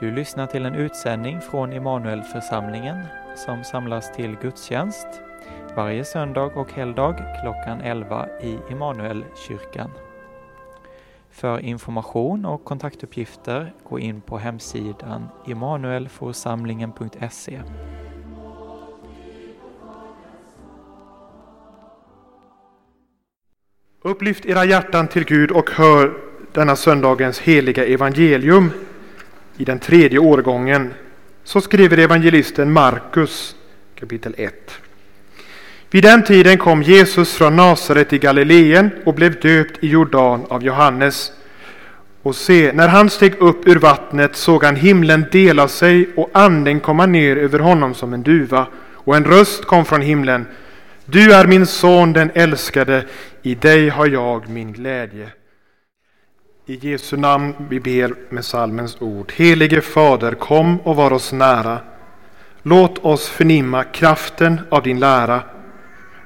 Du lyssnar till en utsändning från Immanuelförsamlingen som samlas till gudstjänst varje söndag och helgdag klockan 11 i Immanuelkyrkan. För information och kontaktuppgifter gå in på hemsidan immanuelforsamlingen.se. Upplyft era hjärtan till Gud och hör denna söndagens heliga evangelium i den tredje årgången. Så skriver evangelisten Markus kapitel 1. Vid den tiden kom Jesus från Nasaret i Galileen och blev döpt i Jordan av Johannes. Och se, när han steg upp ur vattnet såg han himlen dela sig och anden komma ner över honom som en duva. Och en röst kom från himlen. Du är min son den älskade, i dig har jag min glädje. I Jesu namn vi ber med salmens ord. Helige Fader, kom och var oss nära. Låt oss förnimma kraften av din lära.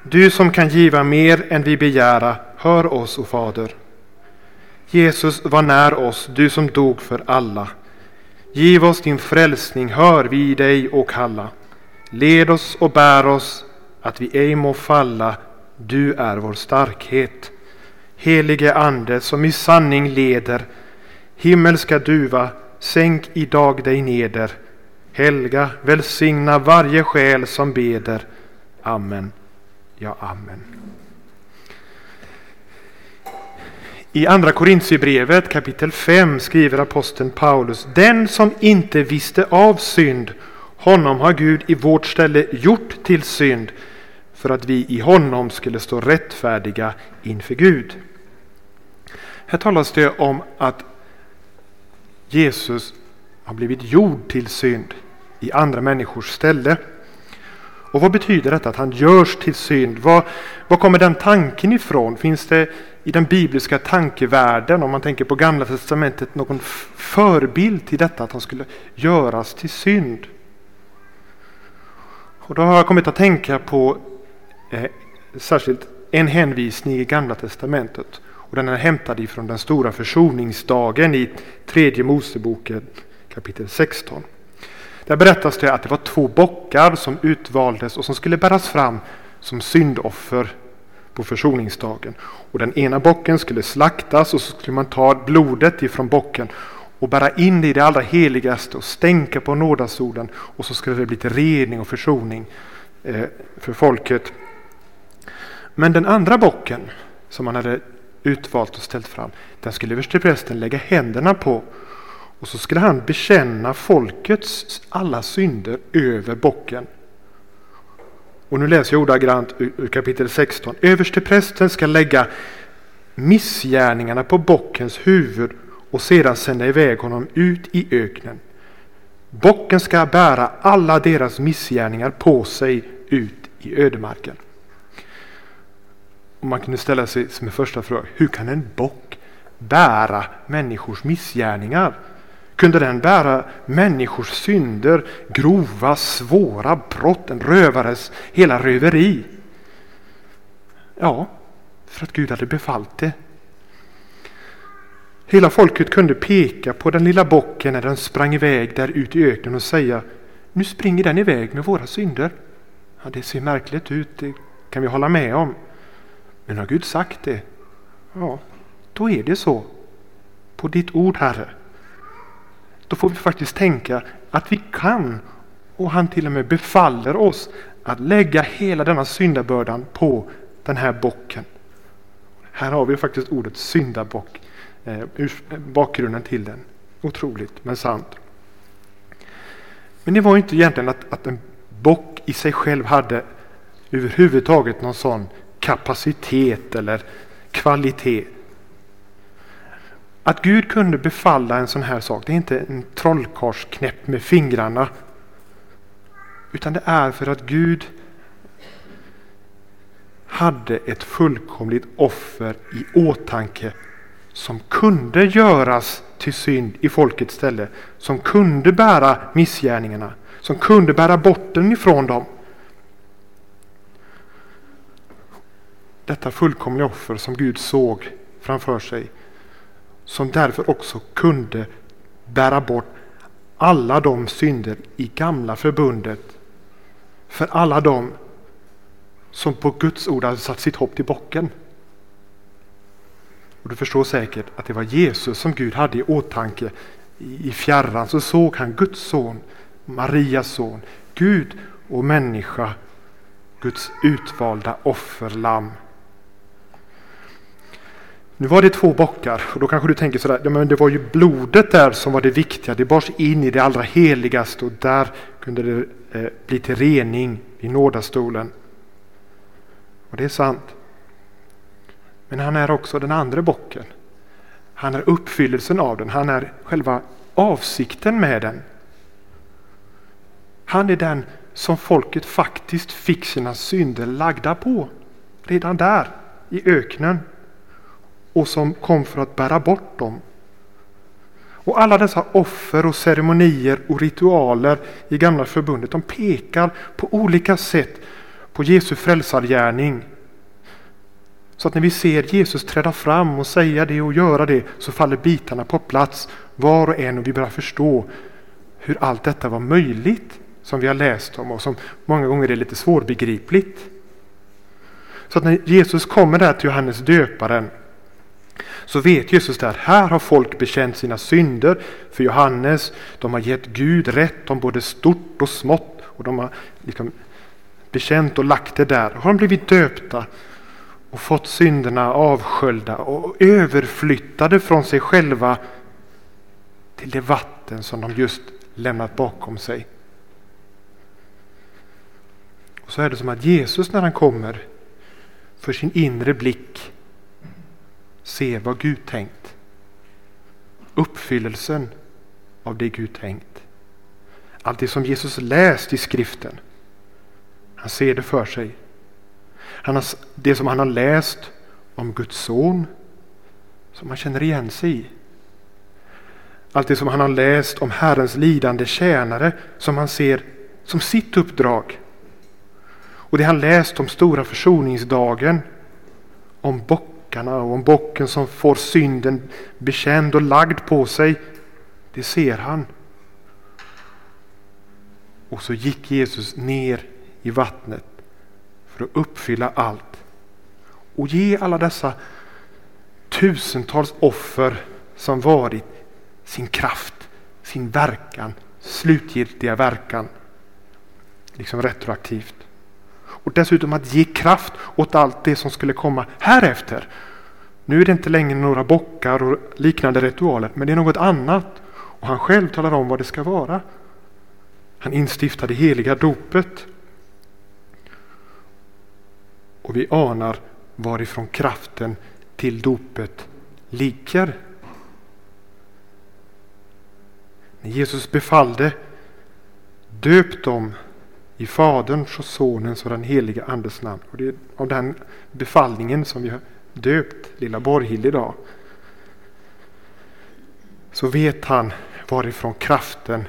Du som kan giva mer än vi begära, hör oss, o Fader. Jesus var när oss, du som dog för alla. Giv oss din frälsning, hör vi dig och kalla. Led oss och bär oss, att vi ej må falla. Du är vår starkhet. Helige Ande som i sanning leder, himmelska duva, sänk idag dig neder. Helga, välsigna varje själ som beder. Amen. Ja, amen. I Andra Korintierbrevet kapitel 5 skriver aposteln Paulus Den som inte visste av synd, honom har Gud i vårt ställe gjort till synd för att vi i honom skulle stå rättfärdiga inför Gud. Här talas det om att Jesus har blivit gjord till synd i andra människors ställe. Och vad betyder detta att han görs till synd? Var, var kommer den tanken ifrån? Finns det i den bibliska tankevärlden, om man tänker på gamla testamentet, någon förebild till detta att han skulle göras till synd? Och då har jag kommit att tänka på eh, särskilt en hänvisning i gamla testamentet. Och den är hämtad ifrån den stora försoningsdagen i tredje Moseboken kapitel 16. Där berättas det att det var två bockar som utvaldes och som skulle bäras fram som syndoffer på försoningsdagen. Och den ena bocken skulle slaktas och så skulle man ta blodet ifrån bocken och bära in det i det allra heligaste och stänka på nådasorden och så skulle det bli till rening och försoning eh, för folket. Men den andra bocken som man hade utvalt och ställt fram, den skulle översteprästen lägga händerna på och så skulle han bekänna folkets alla synder över bocken. Och nu läser jag ordagrant ur kapitel 16. Översteprästen ska lägga missgärningarna på bockens huvud och sedan sända iväg honom ut i öknen. Bocken ska bära alla deras missgärningar på sig ut i ödemarken. Och man kunde ställa sig som en första fråga, hur kan en bock bära människors missgärningar? Kunde den bära människors synder, grova, svåra brott, en rövares hela röveri? Ja, för att Gud hade befallt det. Hela folket kunde peka på den lilla bocken när den sprang iväg där ut i öknen och säga Nu springer den iväg med våra synder. Ja, det ser märkligt ut, det kan vi hålla med om. Men har Gud sagt det, ja, då är det så. På ditt ord, Herre. Då får vi faktiskt tänka att vi kan, och han till och med befaller oss, att lägga hela denna syndabördan på den här bocken. Här har vi faktiskt ordet syndabock, eh, bakgrunden till den. Otroligt men sant. Men det var inte egentligen att, att en bock i sig själv hade överhuvudtaget någon sån kapacitet eller kvalitet. Att Gud kunde befalla en sån här sak, det är inte en trollkarlsknäpp med fingrarna. Utan det är för att Gud hade ett fullkomligt offer i åtanke som kunde göras till synd i folkets ställe. Som kunde bära missgärningarna. Som kunde bära bort den ifrån dem. Detta fullkomliga offer som Gud såg framför sig. Som därför också kunde bära bort alla de synder i gamla förbundet för alla de som på Guds ord hade satt sitt hopp till bocken. Och du förstår säkert att det var Jesus som Gud hade i åtanke. I fjärran så såg han Guds son, Marias son, Gud och människa, Guds utvalda offerlamm. Nu var det två bockar och då kanske du tänker sådär, ja, men det var ju blodet där som var det viktiga. Det bars in i det allra heligaste och där kunde det eh, bli till rening i nådastolen. Och det är sant. Men han är också den andra bocken. Han är uppfyllelsen av den. Han är själva avsikten med den. Han är den som folket faktiskt fick sina synder lagda på. Redan där i öknen. Och som kom för att bära bort dem. Och alla dessa offer och ceremonier och ritualer i gamla förbundet de pekar på olika sätt på Jesu frälsargärning. Så att när vi ser Jesus träda fram och säga det och göra det så faller bitarna på plats var och en och vi börjar förstå hur allt detta var möjligt som vi har läst om och som många gånger är lite svårbegripligt. Så att när Jesus kommer där till Johannes döparen så vet Jesus att här har folk bekänt sina synder för Johannes. De har gett Gud rätt om både stort och smått och de har liksom bekänt och lagt det där. Har de blivit döpta och fått synderna avsköljda och överflyttade från sig själva till det vatten som de just lämnat bakom sig. Och så är det som att Jesus när han kommer för sin inre blick Se vad Gud tänkt. Uppfyllelsen av det Gud tänkt. Allt det som Jesus läst i skriften. Han ser det för sig. Han har, det som han har läst om Guds son som han känner igen sig i. Allt det som han har läst om Herrens lidande tjänare som han ser som sitt uppdrag. Och det han läst om stora försoningsdagen, om bockarna och om bocken som får synden bekänd och lagd på sig, det ser han. Och så gick Jesus ner i vattnet för att uppfylla allt och ge alla dessa tusentals offer som varit sin kraft, sin verkan, slutgiltiga verkan. Liksom retroaktivt. Och dessutom att ge kraft åt allt det som skulle komma härefter. Nu är det inte längre några bockar och liknande ritualer, men det är något annat. Och han själv talar om vad det ska vara. Han instiftar det heliga dopet. Och vi anar varifrån kraften till dopet ligger. När Jesus befallde döp dem i Faderns och Sonens och den helige Andes namn. Och det är av den befallningen som vi har döpt lilla Borghild idag. Så vet han varifrån kraften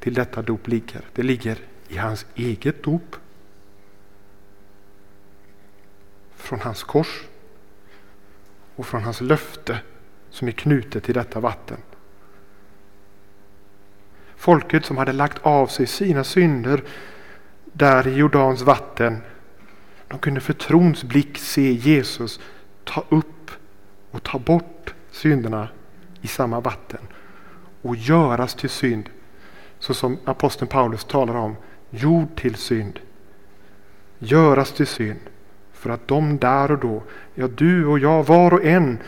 till detta dop ligger. Det ligger i hans eget dop. Från hans kors och från hans löfte som är knutet till detta vatten. Folket som hade lagt av sig sina synder där i Jordans vatten. De kunde för trons blick se Jesus ta upp och ta bort synderna i samma vatten och göras till synd. Så som aposteln Paulus talar om, jord till synd. Göras till synd för att de där och då, ja du och jag var och en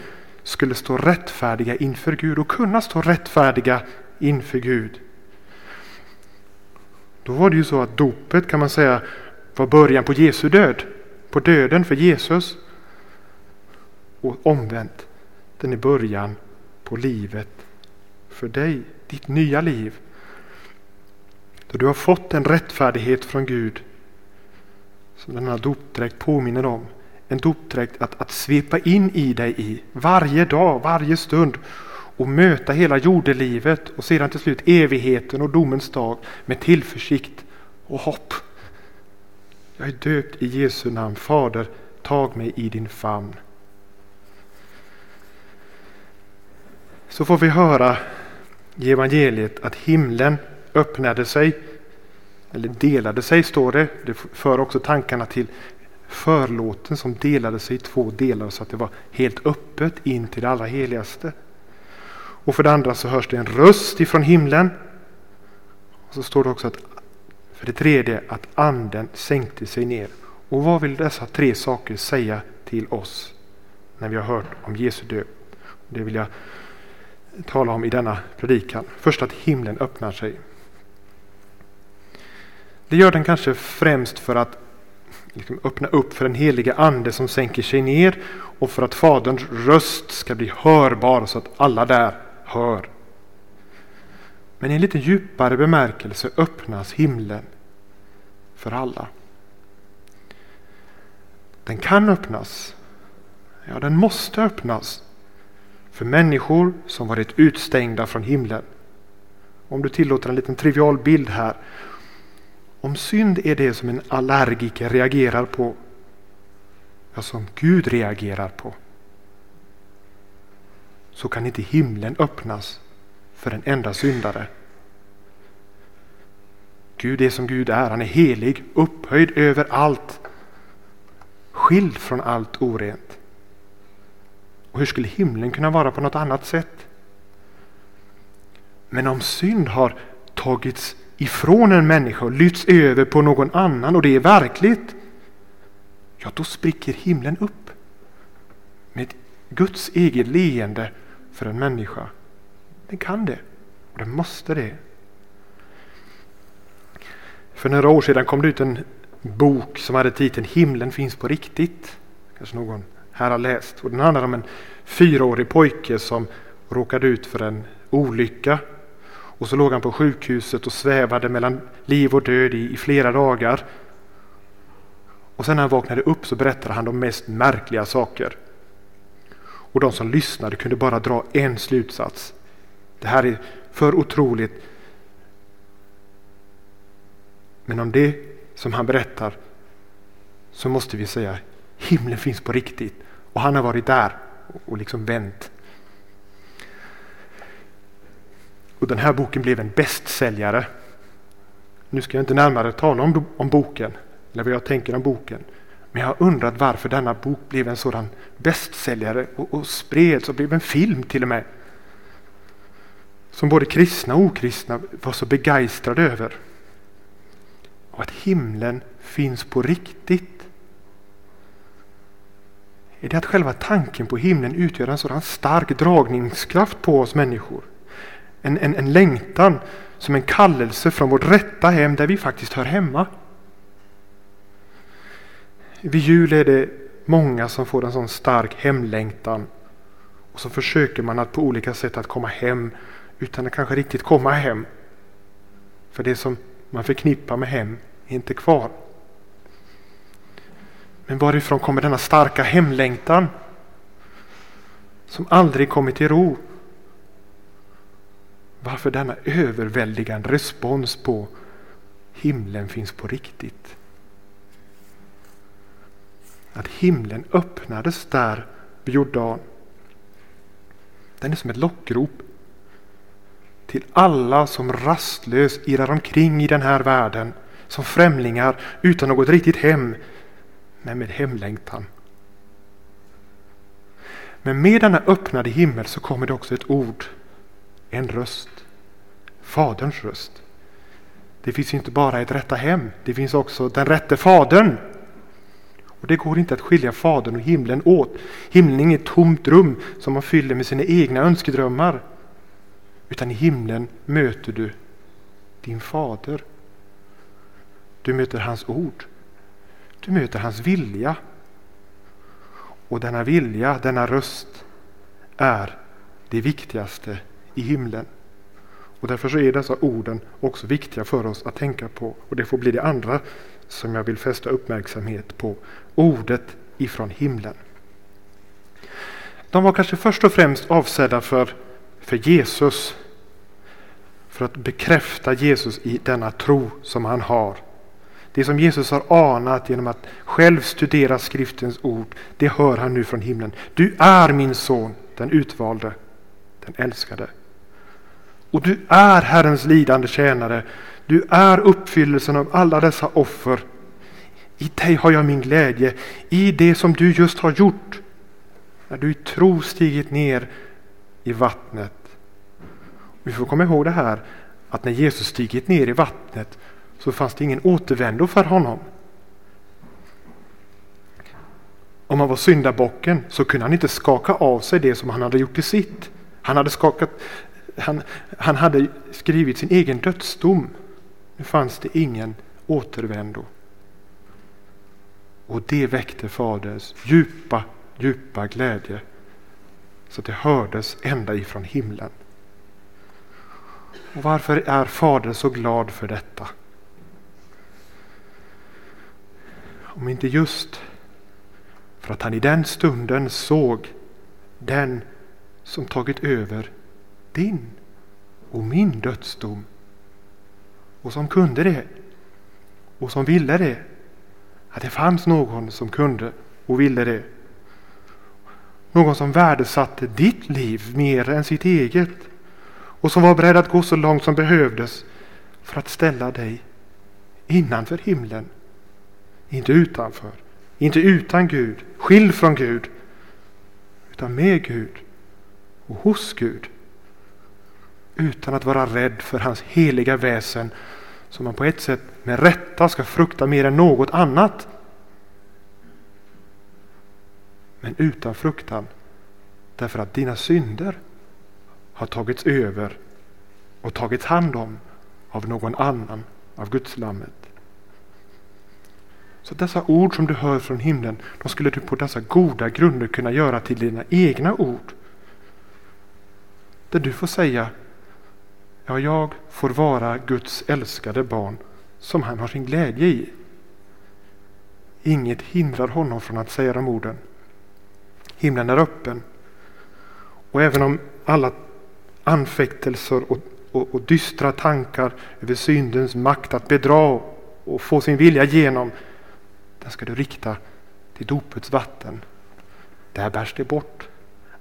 skulle stå rättfärdiga inför Gud och kunna stå rättfärdiga inför Gud. Då var det ju så att dopet kan man säga var början på Jesu död. På döden för Jesus. Och omvänt, den är början på livet för dig. Ditt nya liv. Då du har fått en rättfärdighet från Gud som denna dopdräkt påminner om. En dopdräkt att, att svepa in i dig i varje dag, varje stund och möta hela jordelivet och sedan till slut evigheten och domens dag med tillförsikt och hopp. Jag är döpt i Jesu namn. Fader, tag mig i din famn. Så får vi höra i evangeliet att himlen öppnade sig, eller delade sig står det. Det för också tankarna till förlåten som delade sig i två delar så att det var helt öppet in till det allra heligaste. Och för det andra så hörs det en röst ifrån himlen. Och så står det också att för det tredje att anden sänkte sig ner. Och vad vill dessa tre saker säga till oss när vi har hört om Jesu död? Det vill jag tala om i denna predikan. Först att himlen öppnar sig. Det gör den kanske främst för att liksom öppna upp för den heliga ande som sänker sig ner och för att Faderns röst ska bli hörbar så att alla där hör. Men i en lite djupare bemärkelse öppnas himlen för alla. Den kan öppnas. Ja, den måste öppnas för människor som varit utstängda från himlen. Om du tillåter en liten trivial bild här. Om synd är det som en allergiker reagerar på, ja, som Gud reagerar på, så kan inte himlen öppnas för en enda syndare. Gud är som Gud är, han är helig, upphöjd över allt, skild från allt orent. Och hur skulle himlen kunna vara på något annat sätt? Men om synd har tagits ifrån en människa och lyfts över på någon annan och det är verkligt, ja då spricker himlen upp med Guds eget leende för en människa. Den kan det och den måste det. För några år sedan kom det ut en bok som hade titeln Himlen finns på riktigt. Kanske någon här har läst. Och den handlar om en fyraårig pojke som råkade ut för en olycka. Och så låg han på sjukhuset och svävade mellan liv och död i, i flera dagar. Och sen när han vaknade upp så berättade han de mest märkliga saker. Och de som lyssnade kunde bara dra en slutsats. Det här är för otroligt. Men om det som han berättar så måste vi säga himlen finns på riktigt och han har varit där och liksom vänt. Och den här boken blev en bästsäljare. Nu ska jag inte närmare tala om, om boken, eller vad jag tänker om boken. Men jag har undrat varför denna bok blev en sådan bästsäljare och, och spreds och blev en film till och med. Som både kristna och okristna var så begeistrade över. Och att himlen finns på riktigt. Är det att själva tanken på himlen utgör en sådan stark dragningskraft på oss människor? En, en, en längtan som en kallelse från vårt rätta hem där vi faktiskt hör hemma. Vid jul är det många som får en sån stark hemlängtan. Och så försöker man att på olika sätt att komma hem utan att kanske riktigt komma hem. För det som man förknippar med hem är inte kvar. Men varifrån kommer denna starka hemlängtan? Som aldrig kommit till ro. Varför denna överväldigande respons på himlen finns på riktigt? Att himlen öppnades där vid Jordan. Den är som ett lockrop till alla som rastlös irrar omkring i den här världen som främlingar utan något riktigt hem, men med hemlängtan. Men med denna öppnade himmel så kommer det också ett ord, en röst, Faderns röst. Det finns inte bara ett rätta hem, det finns också den rätte Fadern. Och Det går inte att skilja Fadern och himlen åt. Himlen är inget tomt rum som man fyller med sina egna önskedrömmar. Utan i himlen möter du din fader. Du möter hans ord. Du möter hans vilja. Och denna vilja, denna röst är det viktigaste i himlen. Och därför så är dessa orden också viktiga för oss att tänka på. Och det får bli det andra som jag vill fästa uppmärksamhet på. Ordet ifrån himlen. De var kanske först och främst avsedda för, för Jesus. För att bekräfta Jesus i denna tro som han har. Det som Jesus har anat genom att själv studera skriftens ord, det hör han nu från himlen. Du är min son, den utvalde, den älskade. Och du är Herrens lidande tjänare. Du är uppfyllelsen av alla dessa offer. I dig har jag min glädje, i det som du just har gjort. När du i tro stigit ner i vattnet. Vi får komma ihåg det här att när Jesus stigit ner i vattnet så fanns det ingen återvändo för honom. Om han var syndabocken så kunde han inte skaka av sig det som han hade gjort till sitt. Han hade, skakat, han, han hade skrivit sin egen dödsdom. Nu fanns det ingen återvändo. Och det väckte Faderns djupa, djupa glädje. Så det hördes ända ifrån himlen. Och varför är Fadern så glad för detta? Om inte just för att han i den stunden såg den som tagit över din och min dödsdom. Och som kunde det. Och som ville det. Att det fanns någon som kunde och ville det. Någon som värdesatte ditt liv mer än sitt eget. Och som var beredd att gå så långt som behövdes för att ställa dig innanför himlen. Inte utanför. Inte utan Gud, skild från Gud, utan med Gud och hos Gud. Utan att vara rädd för hans heliga väsen som man på ett sätt med rätta ska frukta mer än något annat. Men utan fruktan därför att dina synder har tagits över och tagits hand om av någon annan, av Guds lammet. Så dessa ord som du hör från himlen, de skulle du på dessa goda grunder kunna göra till dina egna ord. Där du får säga, ja, jag får vara Guds älskade barn som han har sin glädje i. Inget hindrar honom från att säga de orden. Himlen är öppen. Och även om alla anfäktelser och, och, och dystra tankar över syndens makt att bedra och få sin vilja igenom den ska du rikta till dopets vatten. Där bärs det bort.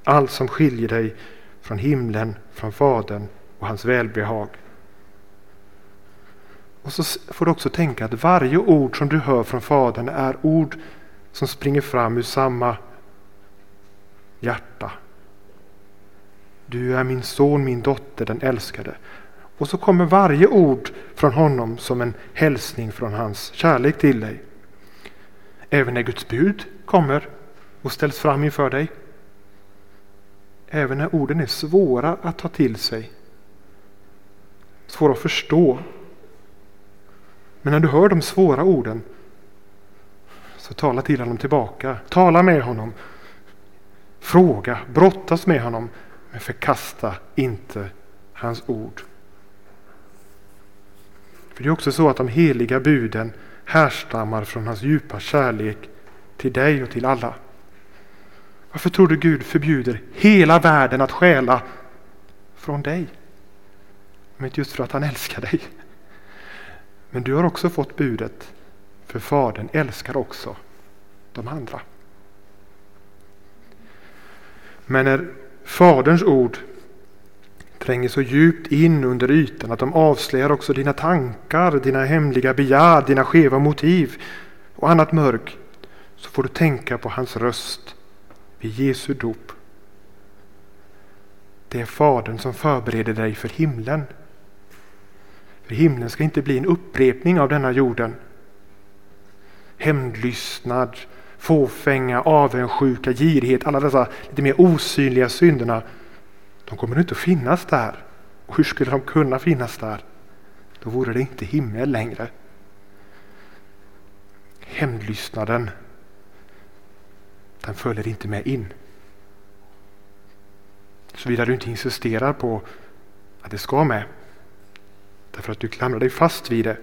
Allt som skiljer dig från himlen, från Fadern och hans välbehag. Och så får du också tänka att varje ord som du hör från Fadern är ord som springer fram ur samma hjärta. Du är min son, min dotter, den älskade. Och så kommer varje ord från honom som en hälsning från hans kärlek till dig. Även när Guds bud kommer och ställs fram inför dig. Även när orden är svåra att ta till sig. Svåra att förstå. Men när du hör de svåra orden så tala till honom tillbaka. Tala med honom. Fråga, brottas med honom. Men förkasta inte hans ord. För det är också så att de heliga buden härstammar från hans djupa kärlek till dig och till alla. Varför tror du Gud förbjuder hela världen att stjäla från dig? Men inte just för att han älskar dig. Men du har också fått budet, för Fadern älskar också de andra. Men när Faderns ord tränger så djupt in under ytan att de avslöjar också dina tankar, dina hemliga begär, dina skeva motiv och annat mörk, så får du tänka på hans röst vid Jesu dop. Det är Fadern som förbereder dig för himlen. För himlen ska inte bli en upprepning av denna jorden. Hämndlystnad, fåfänga, avundsjuka, girighet, alla dessa lite mer osynliga synderna de kommer inte att finnas där. Och hur skulle de kunna finnas där? Då vore det inte himmel längre. Hämndlystnaden, den följer inte med in. Såvida du inte insisterar på att det ska med. Därför att du klamrar dig fast vid det.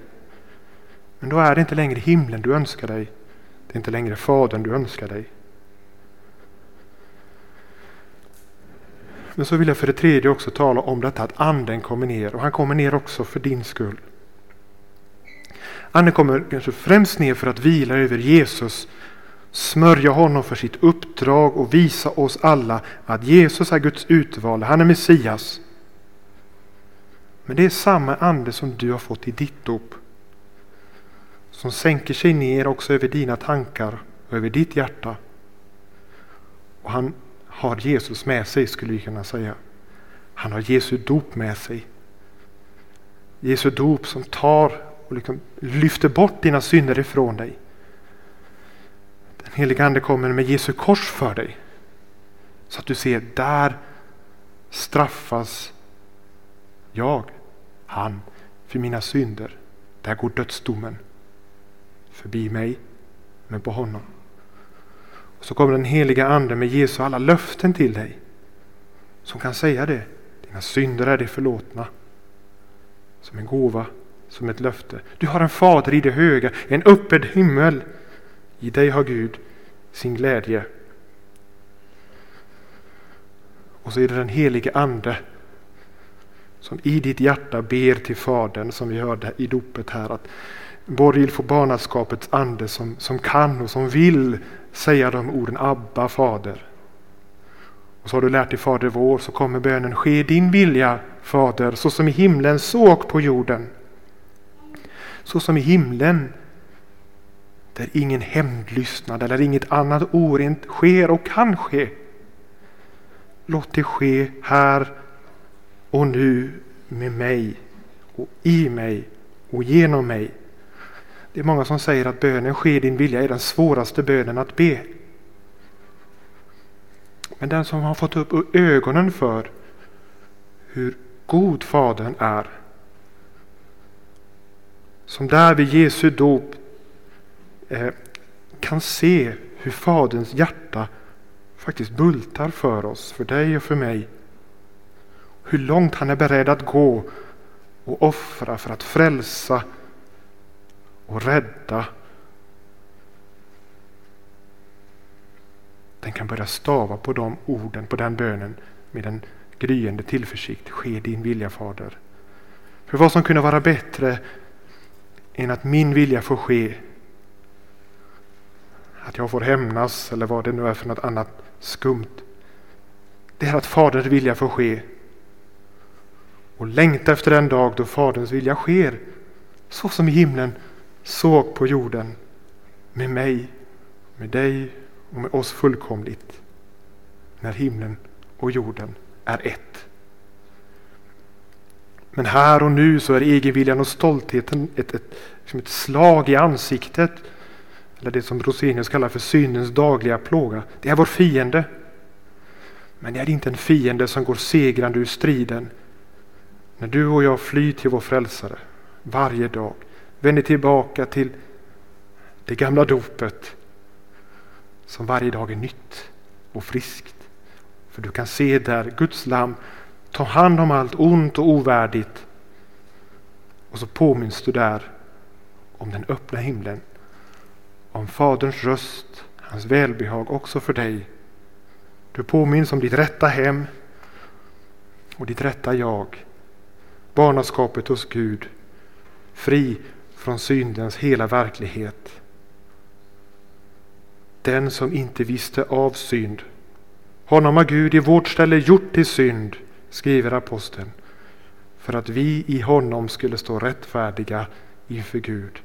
Men då är det inte längre himlen du önskar dig. Det är inte längre Fadern du önskar dig. Men så vill jag för det tredje också tala om detta att anden kommer ner och han kommer ner också för din skull. Anden kommer kanske främst ner för att vila över Jesus, smörja honom för sitt uppdrag och visa oss alla att Jesus är Guds utvalde, han är Messias. Men det är samma ande som du har fått i ditt dop. Som sänker sig ner också över dina tankar och över ditt hjärta. Och han har Jesus med sig skulle vi kunna säga. Han har Jesu dop med sig. Jesu dop som tar och liksom lyfter bort dina synder ifrån dig. Den heliga Ande kommer med Jesu kors för dig. Så att du ser, där straffas jag, han, för mina synder. Där går dödsdomen förbi mig, men på honom. Och så kommer den heliga Ande med Jesu alla löften till dig. Som kan säga det. Dina synder är det förlåtna. Som en gåva, som ett löfte. Du har en fader i det höga, en öppen himmel. I dig har Gud sin glädje. Och så är det den helige Ande som i ditt hjärta ber till Fadern som vi hörde i dopet här. att Borgil får barnaskapets ande som, som kan och som vill säga de orden Abba, Fader. Och så har du lärt dig Fader vår, så kommer bönen Ske din vilja, Fader, så som i himlen, så och på jorden. Så som i himlen, där ingen hämndlystnad eller inget annat orent sker och kan ske. Låt det ske här och nu med mig och i mig och genom mig. Det är många som säger att bönen sker din vilja är den svåraste bönen att be. Men den som har fått upp ögonen för hur god Fadern är. Som där vid Jesu dop eh, kan se hur Faderns hjärta faktiskt bultar för oss, för dig och för mig. Hur långt han är beredd att gå och offra för att frälsa och rädda. Den kan börja stava på de orden, på den bönen med en gryende tillförsikt. Ske din vilja Fader. För vad som kunde vara bättre än att min vilja får ske. Att jag får hämnas eller vad det nu är för något annat skumt. Det är att Faderns vilja får ske. Och längta efter den dag då Faderns vilja sker. Så som i himlen såg på jorden med mig, med dig och med oss fullkomligt när himlen och jorden är ett. Men här och nu så är egenviljan och stoltheten ett, ett, liksom ett slag i ansiktet. Eller det som Rosenius kallar för syndens dagliga plåga. Det är vår fiende. Men det är inte en fiende som går segrande ur striden. När du och jag flyr till vår frälsare varje dag vänder tillbaka till det gamla dopet som varje dag är nytt och friskt. För du kan se där Guds lam tar hand om allt ont och ovärdigt. Och så påminns du där om den öppna himlen. Om Faderns röst, hans välbehag också för dig. Du påminns om ditt rätta hem och ditt rätta jag. Barnaskapet hos Gud. Fri från syndens hela verklighet. Den som inte visste av synd. Honom har Gud i vårt ställe gjort till synd, skriver aposteln, för att vi i honom skulle stå rättfärdiga inför Gud.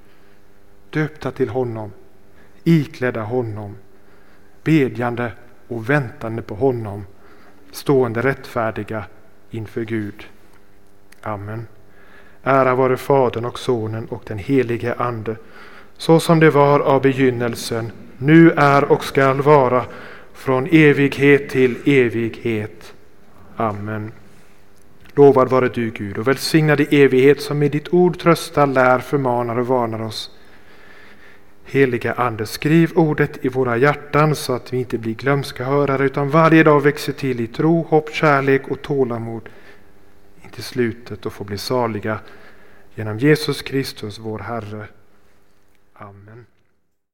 Döpta till honom, iklädda honom, bedjande och väntande på honom, stående rättfärdiga inför Gud. Amen. Ära vare Fadern och Sonen och den helige Ande, så som det var av begynnelsen, nu är och skall vara, från evighet till evighet. Amen. Lovad vare du Gud och välsignad i evighet som med ditt ord tröstar, lär, förmanar och varnar oss. Heliga Ande, skriv ordet i våra hjärtan så att vi inte blir glömska hörare utan varje dag växer till i tro, hopp, kärlek och tålamod till slutet och få bli saliga genom Jesus Kristus, vår Herre. Amen.